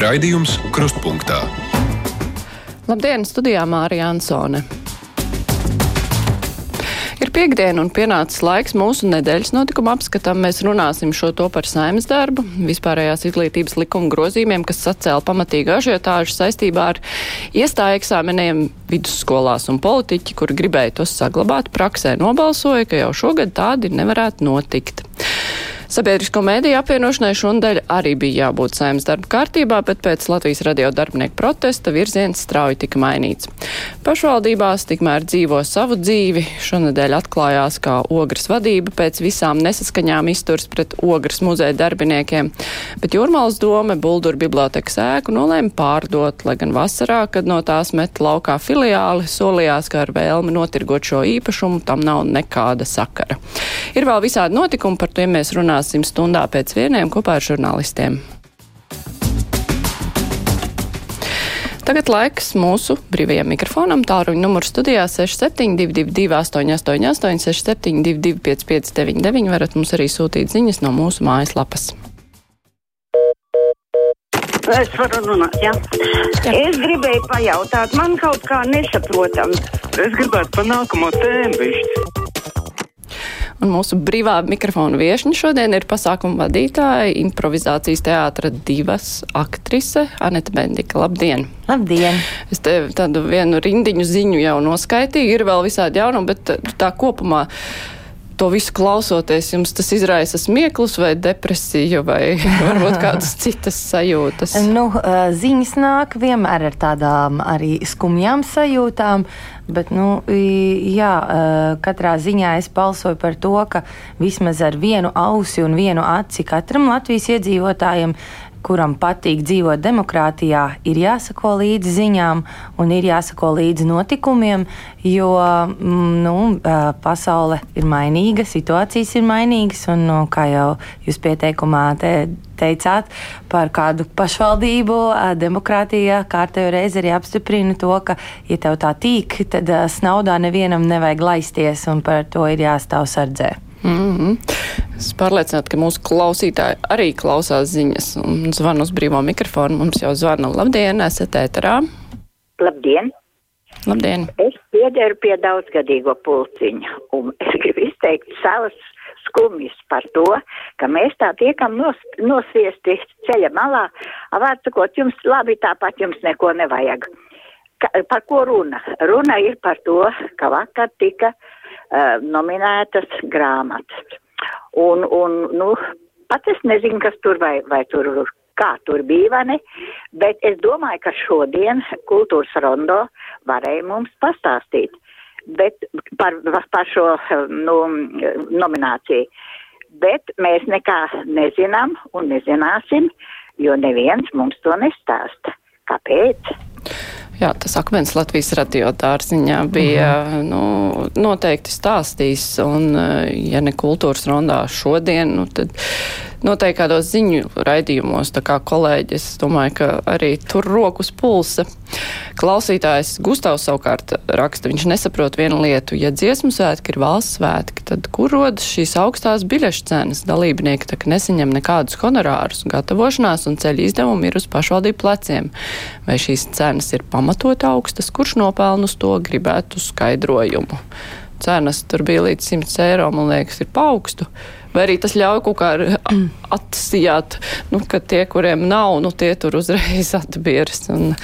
Raidījums Krustpunktā. Labdien, studijā Mārija Ansone. Ir piekdiena un pienācis laiks mūsu nedēļas notikuma apskatam. Mēs runāsim šo to par saimnes darbu, vispārējās izglītības likuma grozījumiem, kas sacēla pamatīgu ažiotāžu saistībā ar iestāju eksāmeniem vidusskolās un politiķi, kuri gribēja tos saglabāt, praksē nobalsoja, ka jau šogad tādi nevarētu notikt. Sabiedrisko mēdīju apvienošanai šonadēļ arī bija jābūt saimnes darba kārtībā, bet pēc Latvijas radio darbinieku protesta virziens strauji tika mainīts. Pašvaldībās tikmēr dzīvo savu dzīvi. Šonadēļ atklājās, kā ogres vadība pēc visām nesaskaņām izturs pret ogres muzeja darbiniekiem, bet Jūrmāls doma Buldur bibliotekas ēku nolēma pārdot, lai gan vasarā, kad no tās met laukā filiāli, solījās, ka ar vēlmi notirgot šo īpašumu tam nav nekāda sakara. Ir vēl visādi notikumi, par tiem mēs runāsim runāsim stundā pēc vieniem kopā ar žurnālistiem. Tagad laiks mūsu brīvajam mikrofonam. Tāruņa numurs studijā 6722, 888, 672, 559, varat mums arī sūtīt ziņas no mūsu mājaslapas. Es varu runāt, jā. jā. Es gribēju pajautāt, man kaut kā nesaprotam. Es gribētu pa nākamo tēmu. Un mūsu brīvā mikrofona viešņa šodien ir pasākuma vadītāja, improvizācijas teātra divas aktrise Aneta Bendika. Labdien! Labdien! Es te tādu vienu rindiņu ziņu jau noskaitīju, ir vēl visādi jaunumi, bet tā kopumā to visu klausoties, jums tas izraisa smieklus vai depresiju vai varbūt kādas citas sajūtas? Nu, ziņas nāk vienmēr ar tādām arī skumjām sajūtām, bet, nu, jā, katrā ziņā es balsoju par to, ka vismaz ar vienu ausi un vienu aci katram Latvijas iedzīvotājiem kuram patīk dzīvot demokrātijā, ir jāsako līdzi ziņām un ir jāsako līdzi notikumiem, jo mm, nu, pasaule ir mainīga, situācijas ir mainīgas, un, nu, kā jau jūs pieteikumā te teicāt, par kādu pašvaldību demokrātijā kārtējo reizi arī apstiprina to, ka, ja tev tā tīk, tad snaudā nevienam nevajag laisties, un par to ir jāstāv sardzē. Mm -hmm. Es pārliecināta, ka mūsu klausītāji arī klausās ziņas un zvana uz brīvo mikrofonu. Mums jau zvana. Labdien, esat ēterā. Labdien! Labdien! Es piederu pie daudzgadīgo pulciņa un es gribu izteikt savas skumjas par to, ka mēs tā tiekam nos, nosviesti ceļa malā. Vārds sakot, jums labi tāpat jums neko nevajag. Ka, par ko runa? Runa ir par to, ka vakar tika uh, uh, nominētas grāmatas. Un, un, nu, pats es nezinu, kas tur vai, vai tur, kā tur bija, vai ne, bet es domāju, ka šodien kultūras rondo varēja mums pastāstīt bet par, par šo nu, nomināciju. Bet mēs nekā nezinām un nezināsim, jo neviens mums to nestāsta. Kāpēc? Jā, tas akmens Latvijas radio dārziņā bija -huh. nu, noteikti stāstījis, un ja ne kultūras rondā šodien, nu, tad noteikti kādos ziņu raidījumos, tā kā kolēģi, es domāju, ka arī tur rokas pulsa. Klausītājs Gustavs savukārt raksta, viņš nesaprot vienu lietu. Ja dziesmu svētki ir valsts svētki, tad kur rodas šīs augstās biļešu cenas? Dalībnieki tā kā nesaņem nekādus honorārus, gatavošanās un ceļu izdevumi ir uz pašvaldību pleciem. Vai šīs cenas ir pamatot augstas, kurš nopelnu uz to gribētu skaidrojumu? Cenas tur bija līdz 100 eiro, man liekas, ir paaugstu. Vai arī tas ļauj kaut kā atsijāt, nu, ka tie, kuriem nav, nu, tie tur uzreiz atbirs un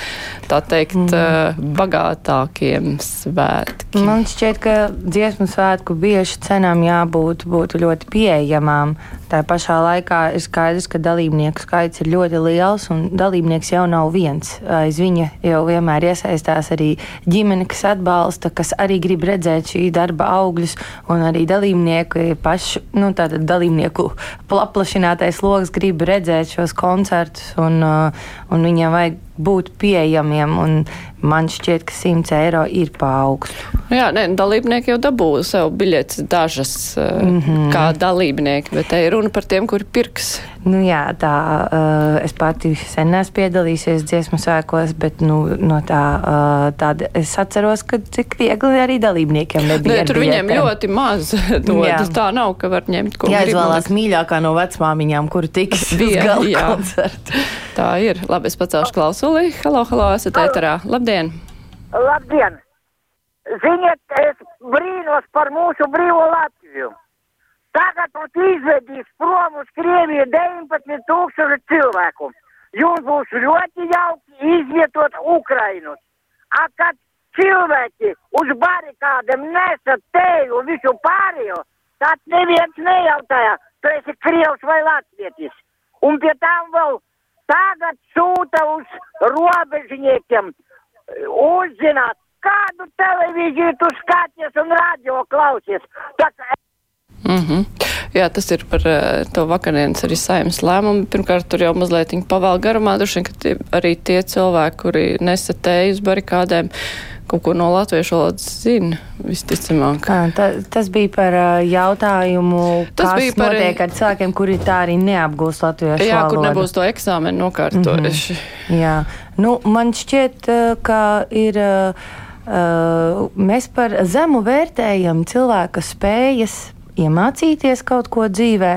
tā teikt mm. bagātākiem svētkiem. Man šķiet, ka dziesmu svētku bieži cenām jābūt būtu ļoti pieejamām. Tā pašā laikā ir skaidrs, ka dalībnieku skaits ir ļoti liels un dalībnieks jau nav viens. Aiz viņa jau vienmēr iesaistās arī ģimene, kas atbalsta, kas arī grib redzēt šī darba augļus un arī dalībnieku paši, nu, tātad dalībnieku paplašinātais lokus grib redzēt šos koncertus, un, uh, un viņiem vajag būt pieejamiem. Man šķiet, ka 100 eiro ir pa augstu. Jā, nē, dalībnieki jau dabūja sev biļetes dažas mm -hmm. kā dalībnieki, bet te ir runa par tiem, kuri pirks. Nu, jā, tā uh, es pati sen esmu piedalījusies dziesmu svēkos, bet nu, no tā uh, tāda es atceros, ka cik viegli arī dalībniekiem nebija. Nē, tur viņiem ļoti maz dodas. Tā nav, ka var ņemt ko grib. Jāizvēlās mīļākā no vecmāmiņām, kuru tiks uz gala koncertu. Tā ir. Labi, es pacelšu klausuli. Halo, halo, esat ēterā. Labdien! Labdien! Ziniet, es brīnos par mūsu brīvo Latviju. Tagad mums izvedīs prom uz Krieviju 19 tūkstoši cilvēku. Jums būs ļoti jauki izvietot Ukrainus. A, kad cilvēki uz barikādiem nesa teju un visu pārējo, tad neviens nejautāja, tu esi Krievs vai Latvietis. Un pie tam vēl tagad sūta uz robežniekiem uzzināt, kādu televīziju tu skaties un radio klausies. Tas... Mm -hmm. Jā, tas ir par uh, to vakardienas arī saimnes lēmumu. Pirmkārt, tur jau mazliet pavēl garumā, droši vien, ka tie, arī tie cilvēki, kuri nesatēja uz barikādēm, kaut ko no latviešu valodas zina, visticamāk. À, ta, tas bija par uh, jautājumu, tas kas par, notiek ar cilvēkiem, kuri tā arī neapgūst latviešu jā, valodu. Jā, kur nebūs to eksāmenu nokārtojuši. Mm -hmm. Jā, nu, man šķiet, uh, ka ir. Uh, Uh, mēs par zemu vērtējam cilvēka spējas iemācīties kaut ko dzīvē,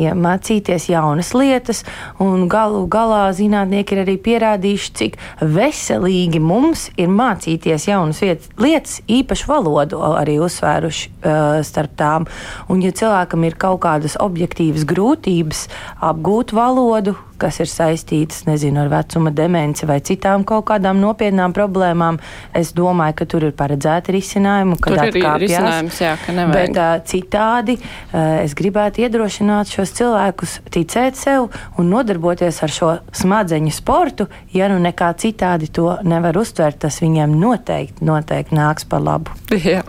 iemācīties jaunas lietas, un galu galā zinātnieki ir arī pierādījuši, cik veselīgi mums ir mācīties jaunas lietas, īpaši valodu arī uzsvēruši uh, starp tām. Un, ja cilvēkam ir kaut kādas objektīvas grūtības apgūt valodu, kas ir saistītas nezinu, ar vecuma demenci vai citām kaut kādām nopietnām problēmām. Es domāju, ka tur ir paredzēti risinājumi, kad tur risinājums, jā. Bet uh, citādi uh, es gribētu iedrošināt šos cilvēkus ticēt sev un nodarboties ar šo smadzeņu sportu. Ja nu nekā citādi to nevar uztvert, tas viņiem noteikti, noteikti nāks par labu. Jā,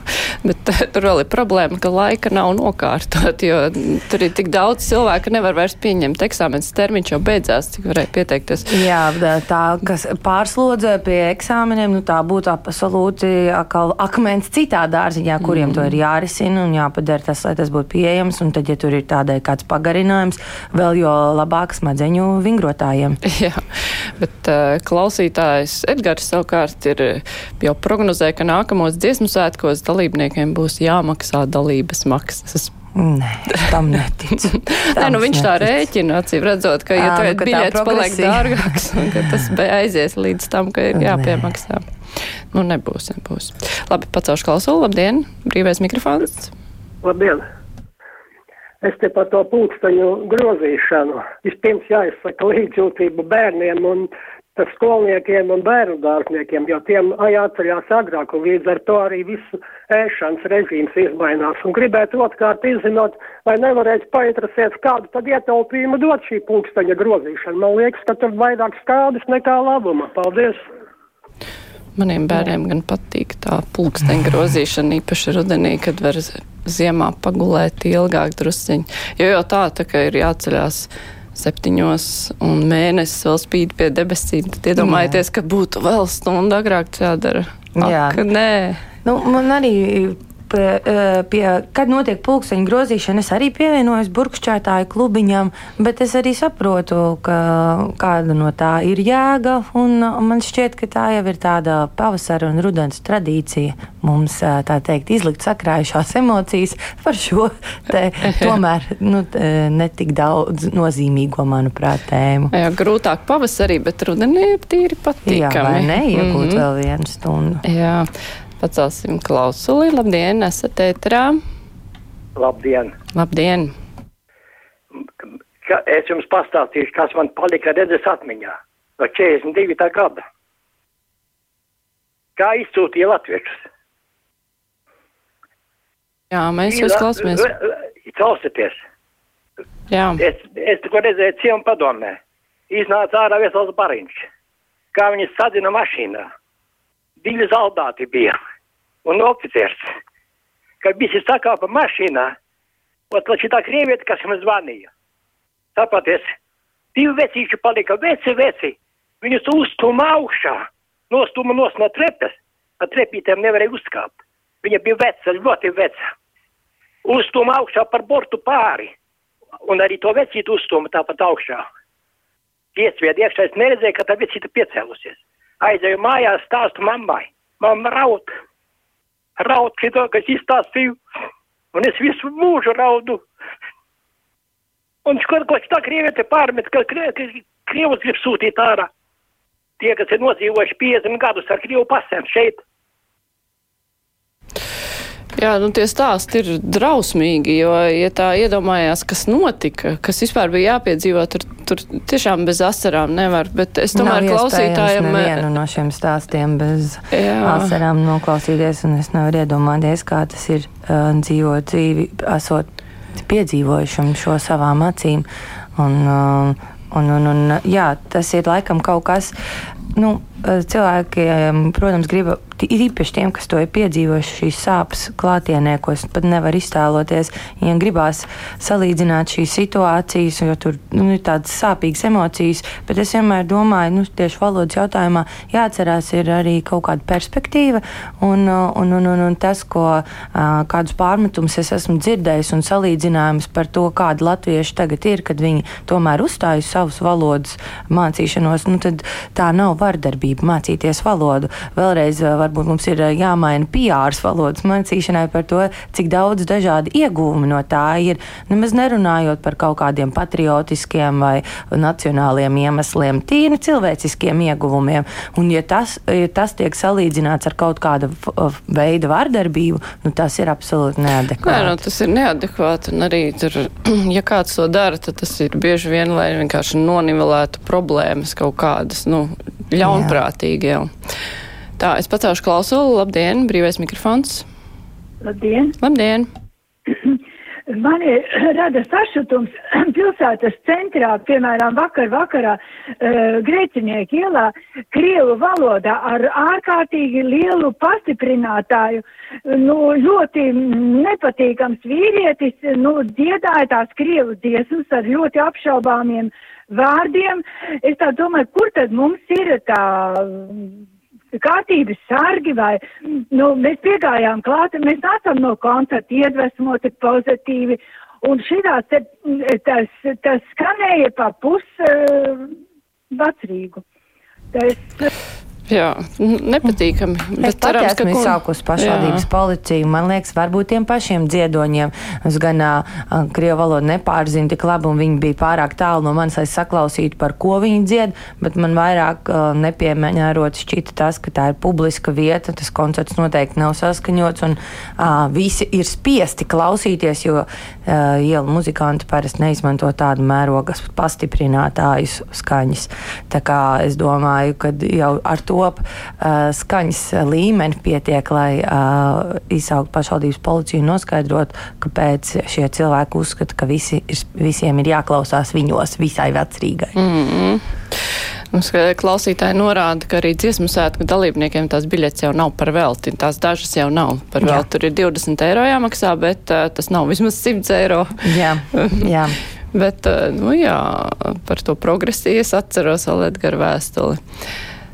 bet tur vēl ir problēma, ka laika nav nokārtot, jo tur ir tik daudz cilvēku, ka nevar vairs pieņemt eksāmenes termiņš jau beidz beidzās, cik varēja pieteikties? Jā, tā, kas pārslodze pie eksāmeniem, nu tā būtu absolūti akal, akmens citā dārziņā, kuriem mm. to ir jārisina un jāpadara tas, lai tas būtu pieejams. Un tad, ja tur ir tādai kāds pagarinājums, vēl jo labāk smadzeņu vingrotājiem. Jā, bet uh, klausītājs Edgars savukārt ir jau prognozēja, ka nākamos dziesmu svētkos dalībniekiem būs jāmaksā dalības maksas. Nē, tam neticu. Nē, nu viņš netic. tā rēķina, acīm redzot, ka, ja tagad nu, biļets paliek dārgāks, un ka tas aizies līdz tam, ka ir Nē. jāpiemaksā. Nu, nebūs, nebūs. Labi, pacelšu klausulu, labdien, brīvais mikrofons. Labdien! Es te par to pulksteņu grozīšanu. Vispirms jāizsaka līdzjūtību bērniem un skolniekiem un bērnu dārzniekiem, jo tiem jāceļās agrāk un līdz ar to arī visu ēšanas režīms izmainās. Un gribētu otrkārt izzināt, vai nevarēs painteresēt, kādu tad ietaupījumu dot šī pulksteņa grozīšana. Man liekas, ka tur vairāk skādas nekā labuma. Paldies! Maniem bērniem gan patīk tā pulksteņa grozīšana, īpaši rudenī, kad var ziemā pagulēt ilgāk drusciņi. Jo jau tā, tā kā ir jāceļās septiņos un mēnesis vēl spīd pie debesīm, tad iedomājieties, ka būtu vēl stundu agrāk jādara. Jā. Ak, nē. Nu, man arī, pie, eh, pie, kad notiek pulksteņa grozīšana, es arī pievienojos burkšķētāju klubiņam, bet es arī saprotu, ka kāda no tā ir jēga. Man šķiet, ka tā jau ir tāda pavasara un rudens tradīcija. Mums eh, tā teikt, izlikt sakrājušās emocijas par šo te, tomēr nu, netik daudz nozīmīgo, manuprāt, tēmu. Jā, grūtāk pavasarī, bet rudenī ir tīri patīkami. Jā, vai ne? Iegūt Mhm. vēl vienu stundu. Jā, pacelsim klausuli. Labdien, esat ētrā. Labdien! Labdien! Ka, es jums pastāstīšu, kas man palika redzes atmiņā no 42. gada. Kā izsūtīja latviešus? Jā, mēs jūs klausāmies. Klausieties! Jā, Es, es tikko redzēju ciemu padomē. Iznāca ārā vesels bariņš. Kā viņi sadzina mašīnā. Divi zaldāti bija. Un oficieris. Kad visi sakāpa mašīnā. Ot, šī tā krievieta, kas jums zvanīja. Sapraties, divi vecīši palika veci, veci. Viņus uzstuma augšā. Nostuma nos no trepes. Ar trepītēm nevarēja uzkāpt. Viņa bija veca, ļoti veca. Uzstuma augšā par bortu pāri. Un arī to vecītu uzstuma tāpat augšā. Piesvied iekšā, es neredzēju, ka tā vecīta piecēlusies. Aizēju mājās, stāstu mammai. Mamma raud. Raud, ka to, kas izstāstīju. Un es visu mūžu raudu. Un kaut ko tā krieviete pārmet, ka ka krievus grib sūtīt ārā. Tie, kas ir nodzīvojuši 50 gadus ar krievu pasēm šeit. Jā, nu tie stāsti ir drausmīgi, jo, ja tā iedomājās, kas notika, kas vispār bija jāpiedzīvo, tur, tur tiešām bez asarām nevar, bet es tomēr Nav klausītājiem. iespējams nevienu no šiem stāstiem bez Jā. asarām noklausīties, un es nevaru iedomāties, kā tas ir uh, dzīvot dzīvi, esot piedzīvojušam šo savām acīm. Un, uh, un, un, un, jā, tas ir laikam kaut kas, nu, cilvēkiem, protams, grib īpaši tiem, kas to ir piedzīvojuši, šīs sāpes klātienē, ko es pat nevaru iztēloties. Viņiem gribās salīdzināt šīs situācijas, jo tur nu, ir tādas sāpīgas emocijas, bet es vienmēr domāju, nu, tieši valodas jautājumā jāatcerās ir arī kaut kāda perspektīva un, un, un, un, un tas, ko kādus pārmetumus es esmu dzirdējis un salīdzinājums par to, kāda latvieši tagad ir, kad viņi tomēr uzstājas savus valodas mācīšanos, nu, tad tā nav vardarbība mācīties valodu. Vēlreiz varbūt mums ir jāmaina PR valodas mācīšanai par to, cik daudz dažādi iegūmi no tā ir. Nemaz nerunājot par kaut kādiem patriotiskiem vai nacionāliem iemesliem, tīri cilvēciskiem ieguvumiem. Un, ja tas, ja tas tiek salīdzināts ar kaut kāda veida vardarbību, nu, tas ir absolūti neadekvāti. Nē, nu, tas ir neadekvāti. Un arī tur, ja kāds to dara, tad tas ir bieži vien, lai vienkārši nonivelētu problēmas kaut kādas, nu, ļaunprātīgi jau. Tā, es pacēlu klausulu. Labdien, brīvais mikrofons. Labdien! Labdien! Man ir rada sašutums pilsētas centrā, piemēram, vakar vakarā uh, Grēcinieki ielā, Krievu valodā ar ārkārtīgi lielu pastiprinātāju, nu, ļoti nepatīkams vīrietis, nu, dziedāja tās Krievu dziesmas ar ļoti apšaubāmiem vārdiem. Es tā domāju, kur tad mums ir tā kārtības sargi vai, nu, mēs piegājām klāt, mēs nācām no koncerta iedvesmoti pozitīvi, un šitās te, tas, tas skanēja pa pus uh, vecrīgu. Tas, Jā, nepatīkami. Es pat cerams, esmu ka- izsaukus pašvaldības Jā. policiju. Man liekas, varbūt tiem pašiem dziedoņiem es gan uh, krievu valodu nepārzinu tik labi, un viņi bija pārāk tālu no manis, lai saklausītu, par ko viņi dzied, bet man vairāk uh, nepiemērot šķita tas, ka tā ir publiska vieta, tas koncerts noteikti nav saskaņots, un uh, visi ir spiesti klausīties, jo uh, ielu muzikanti parasti neizmanto tādu mērogas pastiprinātājus skaņas. Tā kā es domāju, ka jau ar to uh, skaņas līmeni pietiek, lai uh, izsaukt pašvaldības policiju un noskaidrot, kāpēc šie cilvēki uzskata, ka visi, ir- visiem ir jāklausās viņos visai vecrīgai. Mm -hmm. Mums klausītāji norāda, ka arī dziesmu svētku dalībniekiem tās biļetes jau nav par velti. Tās dažas jau nav par Jā. velti. Tur ir 20 eiro jāmaksā, bet uh, tas nav vismaz 100 eiro. Jā, jā. Bet, uh, nu jā, par to progresiju es atceros vēl Edgara vēstuli.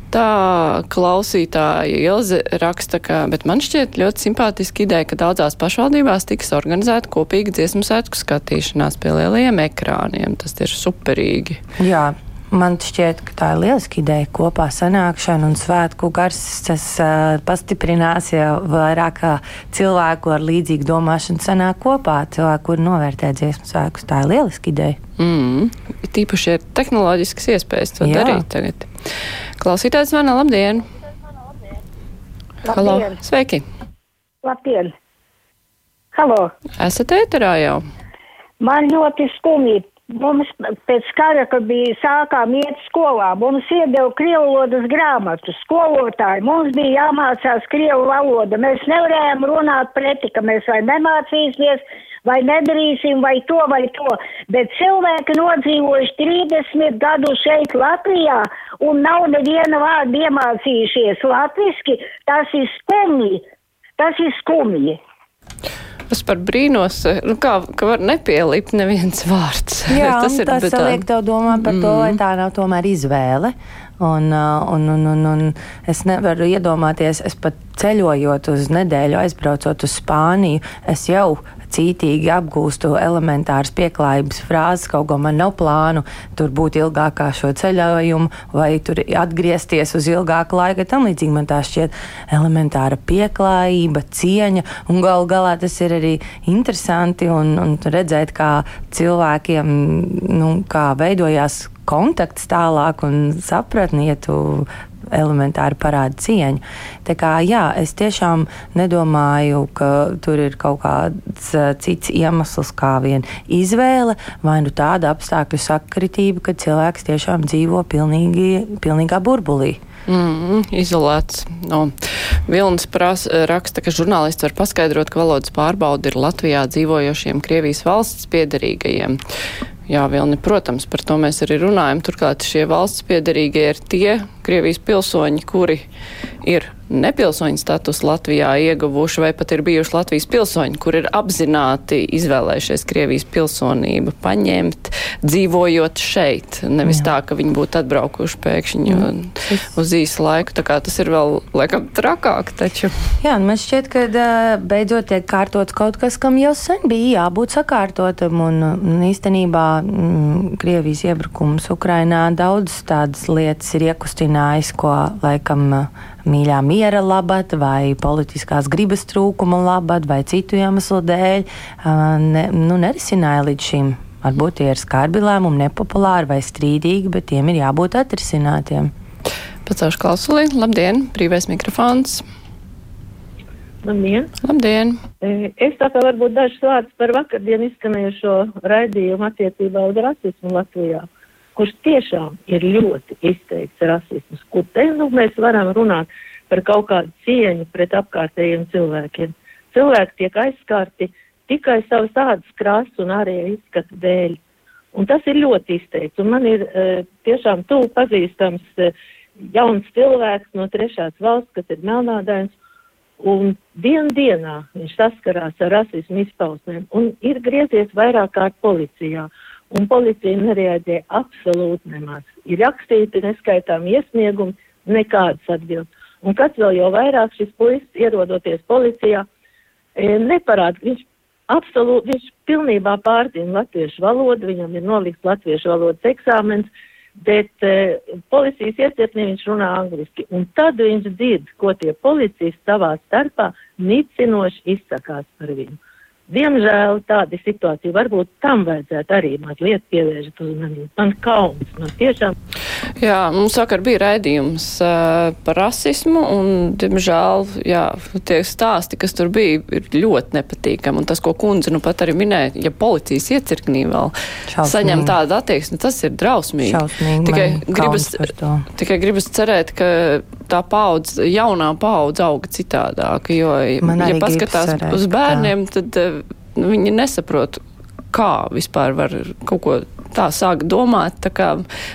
Tā klausītāja Ilze raksta, ka, bet man šķiet ļoti simpātiski ideja, ka daudzās pašvaldībās tiks organizēta kopīga dziesmu svētku skatīšanās pie lielajiem ekrāniem. Tas ir superīgi. Jā, man šķiet, ka tā ir lieliska ideja. Kopā sanākšana un svētku gars tas uh, pastiprinās, ja vairāk ā, cilvēku ar līdzīgu domāšanu sanāk kopā. Cilvēku, kur novērtē dziesmu svētkus, tā ir lieliska ideja. Mm. Tīpaši ir tehnoloģiskas iespējas to Jā. darīt tagad. Klausītājs man labdien! Halo! Sveiki! Labdien! Halo! Esat ēterā jau? Man ļoti skumji. Mums pēc kara, kad bija sākām iet skolā, mums iedeva krievu valodas grāmatu skolotāji. Mums bija jāmācās krievu valoda. Mēs nevarējām runāt preti, ka mēs vai nemācīsimies, vai nedarīsim, vai to, vai to. Bet cilvēki nodzīvojuši 30 gadu šeit Latvijā un nav neviena vārda iemācījušies latviski. Tas ir skumji. Tas ir skumji. Es par brīnos, nu kā, ka var nepielikt neviens vārds. Jā, tas ir tas bet tā- liek tev domāt par to, vai tā nav tomēr izvēle. Un, un, un, un, un es nevaru iedomāties, es pat ceļojot uz nedēļu, aizbraucot uz Spāniju, es jau cītīgi apgūstu elementāras pieklājības frāzes, kaut ko man nav plānu tur būt ilgākā šo ceļojumu vai tur atgriezties uz ilgāku laiku. Tam līdzīgi man tā šķiet elementāra pieklājība, cieņa un gal galā tas ir arī interesanti un, un redzēt, kā cilvēkiem, nu, kā veidojās kontakts tālāk un sapratni, ja tu elementāri parāda cieņu. Tā kā jā, es tiešām nedomāju, ka tur ir kaut kāds cits iemesls kā vien izvēle, vai nu tāda apstākļu sakritība, ka cilvēks tiešām dzīvo pilnīgi, pilnīgā burbulī. Mm, izolēts. No. Vilnis pras, raksta, ka žurnālists var paskaidrot, ka valodas pārbauda ir Latvijā dzīvojošiem Krievijas valsts piedarīgajiem. Jā, Vilni, protams, par to mēs arī runājam. Turklāt šie valsts piedarīgie ir tie Krievijas pilsoņi, kuri ir nepilsoņu status Latvijā ieguvuši vai pat ir bijuši Latvijas pilsoņi, kur ir apzināti izvēlējušies Krievijas pilsonību paņemt, dzīvojot šeit. Nevis Jā. tā, ka viņi būtu atbraukuši pēkšņi mm. uz īsu laiku. Tā kā tas ir vēl, laikam, trakāk taču. Jā, nu, man šķiet, ka beidzot tiek kārtots kaut kas, kam jau sen bija jābūt sakārtotam. Un, un īstenībā m, Krievijas iebrukums Ukrainā daudz tādas lietas ir iekustinājis, ko laikam mīļā miera labad, vai politiskās gribas trūkuma labad, vai citu iemeslu dēļ, ne, nu, nerisināja līdz šim. Varbūt tie ir skarbi lēmumi, nepopulāri vai strīdīgi, bet tiem ir jābūt atrisinātiem. Pacaušu klausulī, labdien, brīvais mikrofons. Labdien! Labdien. Es tā kā varbūt dažus vārdus par vakardien izskanējušo raidījumu attiecībā uz rasismu Latvijā kurš tiešām ir ļoti izteikts rasisms, kur te nu mēs varam runāt par kaut kādu cieņu pret apkārtējiem cilvēkiem. Cilvēki tiek aizskārti tikai savas ādas krāsas un ārējā izskata dēļ. Un tas ir ļoti izteikts. Un man ir uh, tiešām tuvu pazīstams uh, jauns cilvēks no trešās valsts, kas ir melnādains. Un dien dienā viņš saskarās ar rasismu izpausmēm un ir griezies vairāk kārt policijā. Uh, un policija nereaģē absolūti nemaz. Ir rakstīti neskaitām iesniegumi, nekādas atbildes. Un kas vēl jau vairāk šis puisis, ierodoties policijā, e, neparāda, viņš absolūti, viņš pilnībā pārzina latviešu valodu, viņam ir nolikts latviešu valodas eksāmens, bet e, policijas iecirknī viņš runā angliski. Un tad viņš dzird, ko tie policisti savā starpā nicinoši izsakās par viņu. Diemžēl tāda situācija varbūt tam vajadzētu arī mazliet pievērst uzmanību. Man kauns, man tiešām. Jā, mums vakar bija raidījums uh, par rasismu, un, diemžēl, jā, tie stāsti, kas tur bija, ir ļoti nepatīkami. Un tas, ko kundze nu pat arī minēja, ja policijas iecirknī vēl Šausmīgi. saņem tādu attieksmi, tas ir drausmīgi. Šausmīgi. Tikai gribas, tikai gribas cerēt, ka tā paudze, jaunā paudze auga citādāk, jo, ja paskatās cerēt, uz bērniem, tad nu, viņi nesaprot, kā vispār var kaut ko tā sāk domāt, tā kā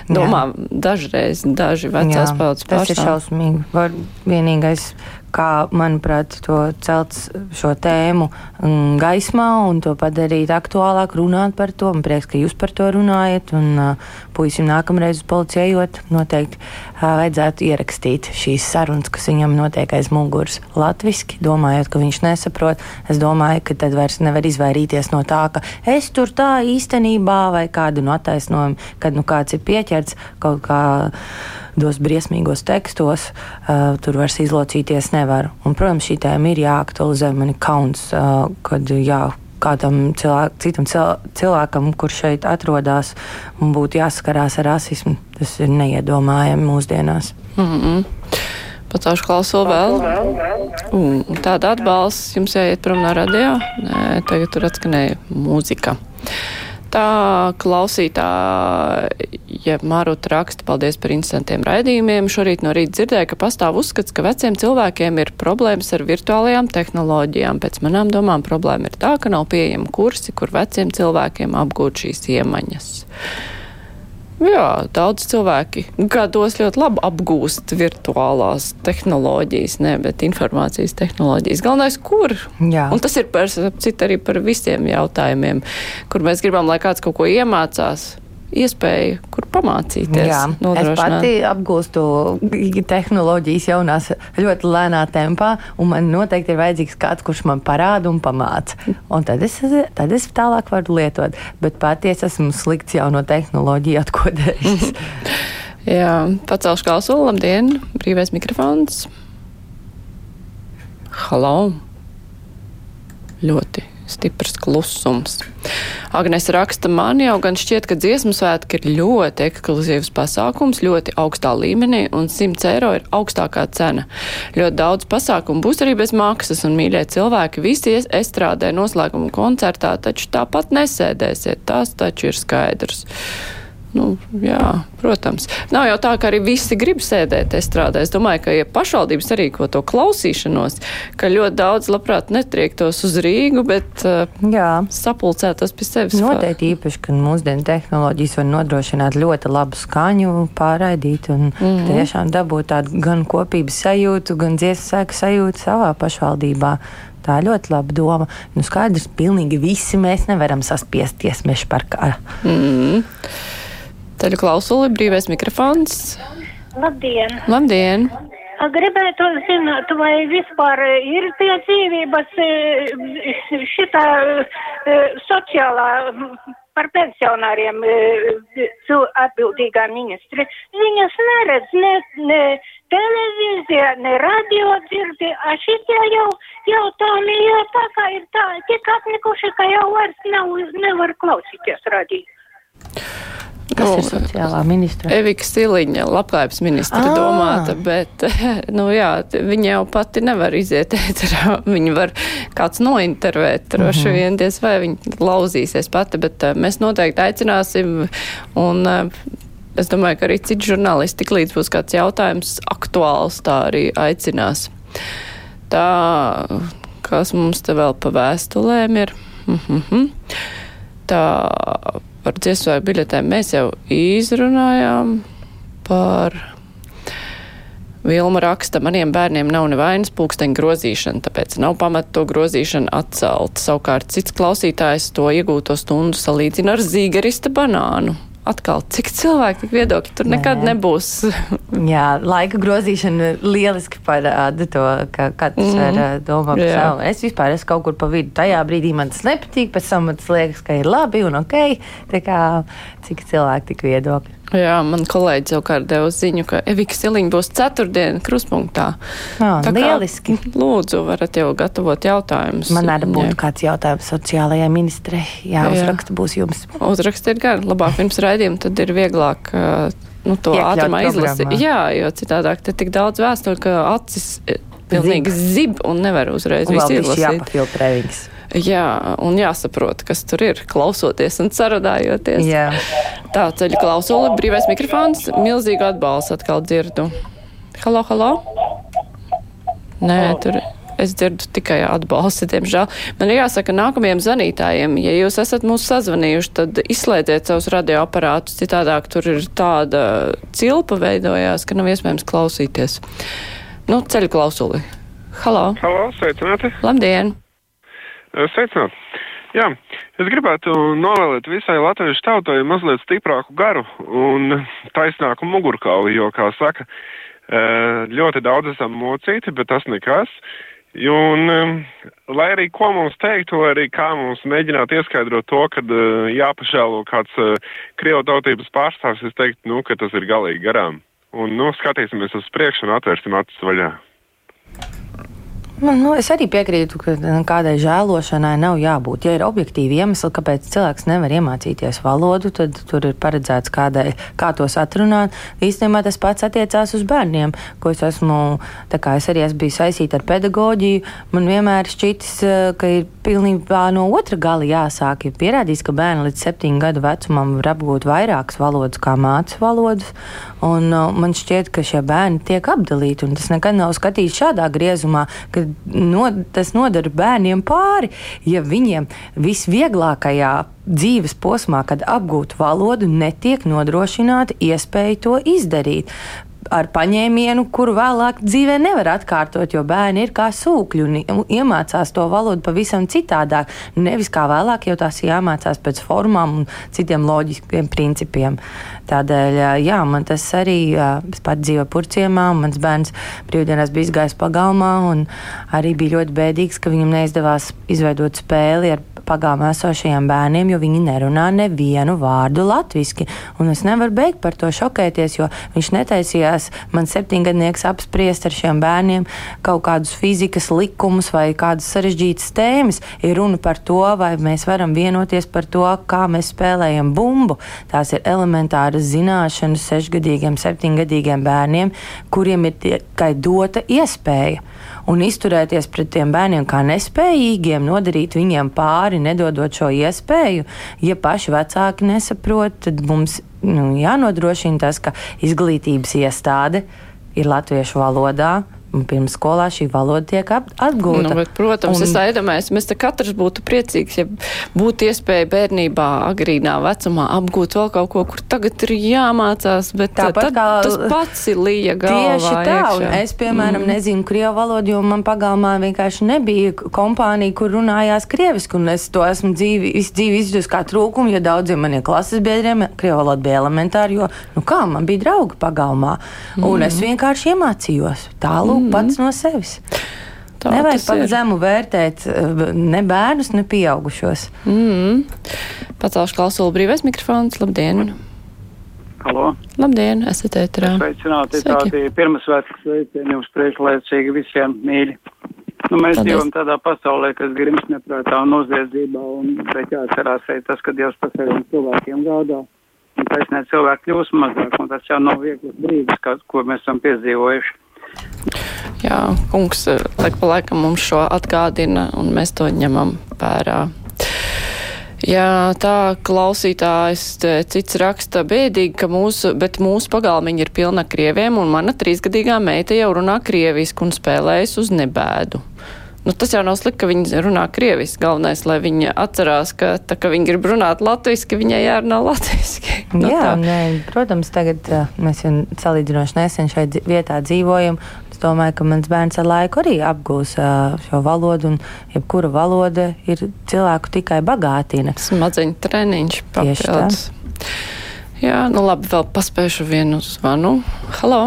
domā Jā. dažreiz daži vecās paudzes pārstāvji. Tas ir šausmīgi. Var vienīgais kā, manuprāt, to celt šo tēmu mm, gaismā un to padarīt aktuālāk, runāt par to. Man prieks, ka jūs par to runājat. Un uh, puisim nākamreiz uz policiju ejot, noteikti uh, vajadzētu ierakstīt šīs sarunas, kas viņam notiek aiz muguras latviski, domājot, ka viņš nesaprot. Es domāju, ka tad vairs nevar izvairīties no tā, ka es tur tā īstenībā vai kādu no attaisnojumu, kad nu kāds ir pieķerts kaut kā dos briesmīgos tekstos, uh, tur vairs izlocīties nevar. Un, protams, šī tēma ir jāaktualizē. Man ir kauns, uh, kad jā, kādam cilvēk, citam cilvēkam, kurš šeit atrodas, būtu jāskarās ar rasismu. Tas ir neiedomājami mūsdienās. Mm -hmm. Pacaušu klausulu vēl. Un tāda atbalsts jums jāiet prom no radio. Nē, tagad tur atskanēja mūzika tā klausītāja Maruta raksta, paldies par interesantiem raidījumiem. Šorīt no rīta dzirdēju, ka pastāv uzskats, ka veciem cilvēkiem ir problēmas ar virtuālajām tehnoloģijām. Pēc manām domām problēma ir tā, ka nav pieejama kursi, kur veciem cilvēkiem apgūt šīs iemaņas. Jā, daudz cilvēki gados ļoti labi apgūst virtuālās tehnoloģijas, ne, bet informācijas tehnoloģijas. Galvenais, kur? Jā. Un tas ir par citu arī par visiem jautājumiem, kur mēs gribam, lai kāds kaut ko iemācās. Iespēja, kur pamācīties. Jā, es pati apgūstu tehnoloģijas jaunās ļoti lēnā tempā, un man noteikti ir vajadzīgs kāds, kurš man parāda un pamāca. Un tad es, tad es tālāk varu lietot, bet patiesi esmu slikts jauno tehnoloģiju atkodējis. Jā, pacelšu klausulu, labdien, brīvais mikrofons. Halo! Ļoti stiprs klusums. Agnēs raksta, man jau gan šķiet, ka dziesmu svētki ir ļoti ekskluzīvs pasākums, ļoti augstā līmenī, un 100 eiro ir augstākā cena. Ļoti daudz pasākumu būs arī bez maksas, un mīļie cilvēki visi estrādē noslēguma koncertā, taču tāpat nesēdēsiet, tas taču ir skaidrs. Nu, jā, protams. Nav jau tā, ka arī visi grib sēdēt estrādē. Es domāju, ka, ja pašvaldības arī ko to klausīšanos, ka ļoti daudz labprāt netriektos uz Rīgu, bet uh, jā. sapulcētos pie sevis. Noteikti īpaši, ka mūsdienu tehnoloģijas var nodrošināt ļoti labu skaņu, pārraidīt un mm -hmm. tiešām dabūt tādu gan kopības sajūtu, gan dziesmu sēku sajūtu savā pašvaldībā. Tā ir ļoti laba doma. Nu, skaidrs, pilnīgi visi mēs nevaram saspiesties meža parkā. Mm -hmm. Ceļu klausuli, brīvais mikrofons. Labdien! Labdien! Gribētu zināt, vai vispār ir pie dzīvības e, šitā e, sociālā par pensionāriem e, atbildīgā ministri. Viņas neredz ne, ne televīzijā, ne radio dzirdi, a šitie jau jautājumi jau tā kā ir tā, tik apnikuši, ka jau vairs nav, nevar klausīties radio. Kas nu, ir sociālā ministra? Evika Stiliņa, labklājības ministra à. domāta, bet, nu jā, viņa jau pati nevar iziet ēterā. Viņa var kāds nointervēt, droši mm -hmm. vien, diez vai viņa lauzīsies pati, bet uh, mēs noteikti aicināsim un uh, es domāju, ka arī citi žurnālisti, tik līdz būs kāds jautājums aktuāls, tā arī aicinās. Tā, kas mums te vēl pa vēstulēm ir? Mm -hmm. Tā Par dziesmu biļetēm mēs jau izrunājām par. Vilma raksta, maniem bērniem nav nevainas pulksteņa grozīšana, tāpēc nav pamata to grozīšanu atcelt. Savukārt cits klausītājs to iegūto stundu salīdzina ar zīgerista banānu atkal, cik cilvēki, tik viedokļi tur nekad Nē. nebūs. Jā, laika grozīšana lieliski parāda to, ka katrs mm -hmm. var domāt par savu. Es vispār esmu kaut kur pa vidu. Tajā brīdī man tas nepatīk, pēc tam man tas liekas, ka ir labi un ok. Tā kā cik cilvēki, tik viedokļi. Jā, man kolēģi savukārt deva ziņu, ka Evika Siliņa būs ceturtdien kruspunktā. Jā, Tā lieliski. Kā, lūdzu, varat jau gatavot jautājumus. Man arī būtu jā. kāds jautājums sociālajai ministrei. Jā, uzraksta jā. būs jums. Uzrakstiet gan, labāk pirms raidījuma, tad ir vieglāk. Nu, to ātrumā izlasīt. Jā, jo citādāk te tik daudz vēstuļu, ka acis pilnīgi zib, zib un nevar uzreiz un visu izlasīt. Jāpafiltrē viņas. Jā, un jāsaprot, kas tur ir, klausoties un sarunājoties. Jā. Tā ceļa klausula, brīvais mikrofons, milzīgu atbalstu atkal dzirdu. Halo, halo? Nē, tur es dzirdu tikai atbalstu, diemžēl. Man ir jāsaka nākamajiem zvanītājiem, ja jūs esat mūs sazvanījuši, tad izslēdziet savus radioaparātus, citādāk tur ir tāda cilpa veidojās, ka nav iespējams klausīties. Nu, ceļu klausuli. Halo! Halo, sveicināti! Labdien! Sveicināt! Jā, es gribētu novēlēt visai latviešu tautai mazliet stiprāku garu un taisnāku mugurkauli, jo, kā saka, ļoti daudz esam mocīti, bet tas nekas. Un, lai arī ko mums teiktu, vai arī kā mums mēģināt ieskaidrot to, ka jāpašēlo kāds krievu tautības pārstāvs, es teiktu, nu, ka tas ir galīgi garām. Un, nu, skatīsimies uz priekšu un atvērsim acis vaļā. Man, nu, es arī piekrītu, ka nu, kādai žēlošanai nav jābūt. Ja ir objektīvi iemesli, kāpēc cilvēks nevar iemācīties valodu, tad tur ir paredzēts kādai, kā tos atrunāt. Īstenībā tas pats attiecās uz bērniem, ko es esmu, tā kā es arī esmu bijis saistīta ar pedagoģiju. Man vienmēr šķitis, eh, ka ir pilnībā no otra gala jāsāk. Ir pierādīts, ka bērni līdz septiņu gadu vecumam var apgūt vairākas valodas kā mācības valodas. Un, uh, man šķiet, ka šie bērni tiek apdalīti, un tas nekad nav skatīts šādā griezumā, ka no, tas nodara bērniem pāri, ja viņiem visvieglākajā dzīves posmā, kad apgūt valodu, netiek nodrošināta iespēja to izdarīt ar paņēmienu, kuru vēlāk dzīvē nevar atkārtot, jo bērni ir kā sūkļi un iemācās to valodu pavisam citādāk. Nevis kā vēlāk, jo tās jāmācās pēc formām un citiem loģiskiem principiem. Tādēļ, jā, man tas arī, es pat dzīvoju purciemā, un mans bērns brīvdienās bija izgājis pagalmā, un arī bija ļoti bēdīgs, ka viņam neizdevās izveidot spēli ar pagalmā esošajiem bērniem, jo viņi nerunā nevienu vārdu latviski. Un es nevaru beigt par to šokēties, jo viņš netaisījās man septiņgadnieks apspriest ar šiem bērniem kaut kādus fizikas likumus vai kādas sarežģītas tēmas. Ir runa par to, vai mēs varam vienoties par to, kā mēs spēlējam bumbu. Tās ir elementāras zināšanas sešgadīgiem, septiņgadīgiem bērniem, kuriem ir tikai dota iespēja un izturēties pret tiem bērniem kā nespējīgiem, nodarīt viņiem pāri, nedodot šo iespēju. Ja paši vecāki nesaprot, tad mums nu, jānodrošina tas, ka izglītības iestāde ir latviešu valodā, pirms skolā šī valoda tiek atgūta. Nu, bet, protams, un... es iedomājos, mēs te katrs būtu priecīgs, ja būtu iespēja bērnībā, agrīnā vecumā apgūt vēl kaut ko, kur tagad ir jāmācās, bet Tāpat tad, kā... tas pats ir līja galvā. Tieši tā, iekšā. un es, piemēram, mm. nezinu krievu valodu, jo man pagalmā vienkārši nebija kompānija, kur runājās krieviski, un es to esmu dzīvi, dzīvi izjutusi kā trūkumu, jo daudziem maniem klases biedriem krievu valoda bija elementāra, jo, nu kā, man bija draugi pagalmā, mm. un es vienkārši iemācījos tālūk mm. Pats no sevis. Tā Nevajag par zemu vērtēt eh, ne bērnus, ne pieaugušos. Mm. Pacelšu klausulu brīvais mikrofons. Labdien! Halo. Labdien, esat ēterā. Sveicināti, tādi pirmsvētku sveicieni jums priekšlaicīgi visiem mīļi. Nu, mēs Paldies. dzīvojam tādā pasaulē, kas grims neprātā un noziedzībā, un bet jāatcerās arī tas, ka Dievs par saviem cilvēkiem gādā. Un taisnē cilvēki kļūst mazāk, un tas jau nav viegls brīdis, kā, ko mēs esam piedzīvojuši. Jā, kungs eh, laik pa laikam mums šo atgādina, un mēs to ņemam vērā. Jā, tā klausītājs cits raksta bēdīgi, ka mūsu, bet mūsu pagalmiņa ir pilna krieviem, un mana trīsgadīgā meita jau runā krievisku un spēlējas uz nebēdu. Nu, tas jau nav slikti, ka viņi runā krieviski. Galvenais, lai viņi atcerās, ka tā, ka viņi grib runāt latviski, viņai jārunā latviski. Nu, Jā, nē, protams, tagad uh, mēs jau salīdzinoši nesen šeit vietā dzīvojam. Es domāju, ka mans bērns ar laiku arī apgūs uh, šo valodu, un jebkura valoda ir cilvēku tikai bagātina. Smadziņu treniņš papildus. Jā, nu labi, vēl paspēšu vienu zvanu. Halo!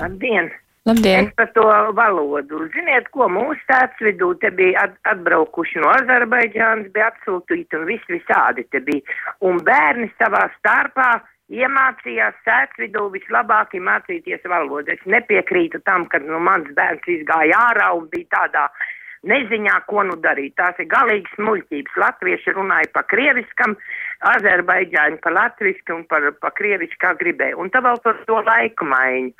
Labdien! Labdien! Es par to valodu. Ziniet, ko mūsu tāds vidū te bija at, atbraukuši no Azerbaidžānas, bija atsūtīti un viss visādi te bija. Un bērni savā starpā iemācījās sēdvidū vislabāk mācīties valodu. Es nepiekrītu tam, ka nu, mans bērns izgāja ārā un bija tādā neziņā, ko nu darīt. Tās ir galīgas muļķības. Latvieši runāja pa krieviskam, Azerbaidžāņi pa latviski un par, pa krieviski kā gribēja. Un tā vēl par to laiku maiņu.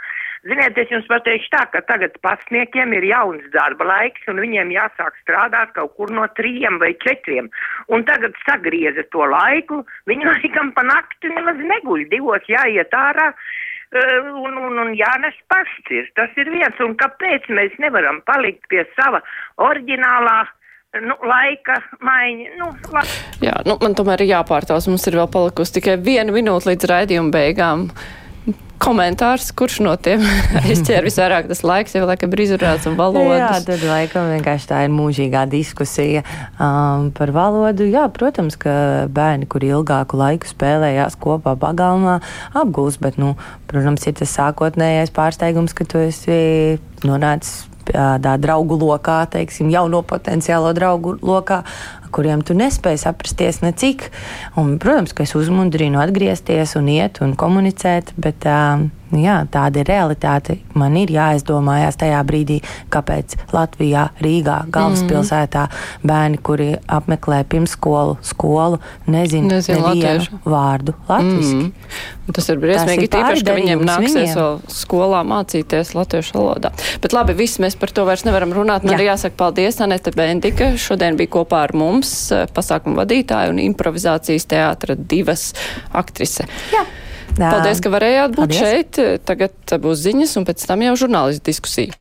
Ziniet, es jums pateikšu tā, ka tagad pasniekiem ir jauns darba laiks un viņiem jāsāk strādāt kaut kur no trījiem vai četriem. Un tagad sagrieza to laiku, viņi laikam pa nakti nemaz neguļ, divos jāiet ārā. Uh, un, un, un jānes pašcir. Tas ir viens, un kāpēc mēs nevaram palikt pie sava oriģinālā nu, laika maiņa. Nu, la... Jā, nu, man tomēr ir jāpārtās. Mums ir vēl palikusi tikai viena minūte līdz raidījuma beigām komentārs, kurš no tiem izķēra visvairāk tas laiks, jau laikam ir izrunāts un valodas. Jā, tad laikam vienkārši tā ir mūžīgā diskusija um, par valodu. Jā, protams, ka bērni, kuri ilgāku laiku spēlējās kopā pagalmā, apgūs, bet, nu, protams, ir tas sākotnējais pārsteigums, ka tu esi nonācis tādā draugu lokā, teiksim, jauno potenciālo draugu lokā, kuriem tu nespēji saprasties necik. Un, protams, ka es uzmundrinu atgriezties un iet un komunicēt, bet uh, jā, tāda ir realitāte. Man ir jāizdomājās tajā brīdī, kāpēc Latvijā, Rīgā, galvaspilsētā bērni, kuri apmeklē pirmsskolu, skolu, nezina Nezinu nevienu latviešu. vārdu latviski. Mm. Tas ir briesmīgi, tīpaši, ka viņiem nāksies vēl skolā mācīties latviešu valodā. Bet labi, viss mēs par to vairs nevaram runāt. Man Jā. ir jāsaka paldies, Anete Bendika. Šodien bija kopā ar mums eh, pasākuma vadītāja un improvizācijas teātra divas aktrise. Jā. Paldies, ka varējāt būt Paldies. šeit. Tagad būs ziņas un pēc tam jau žurnālistu diskusija.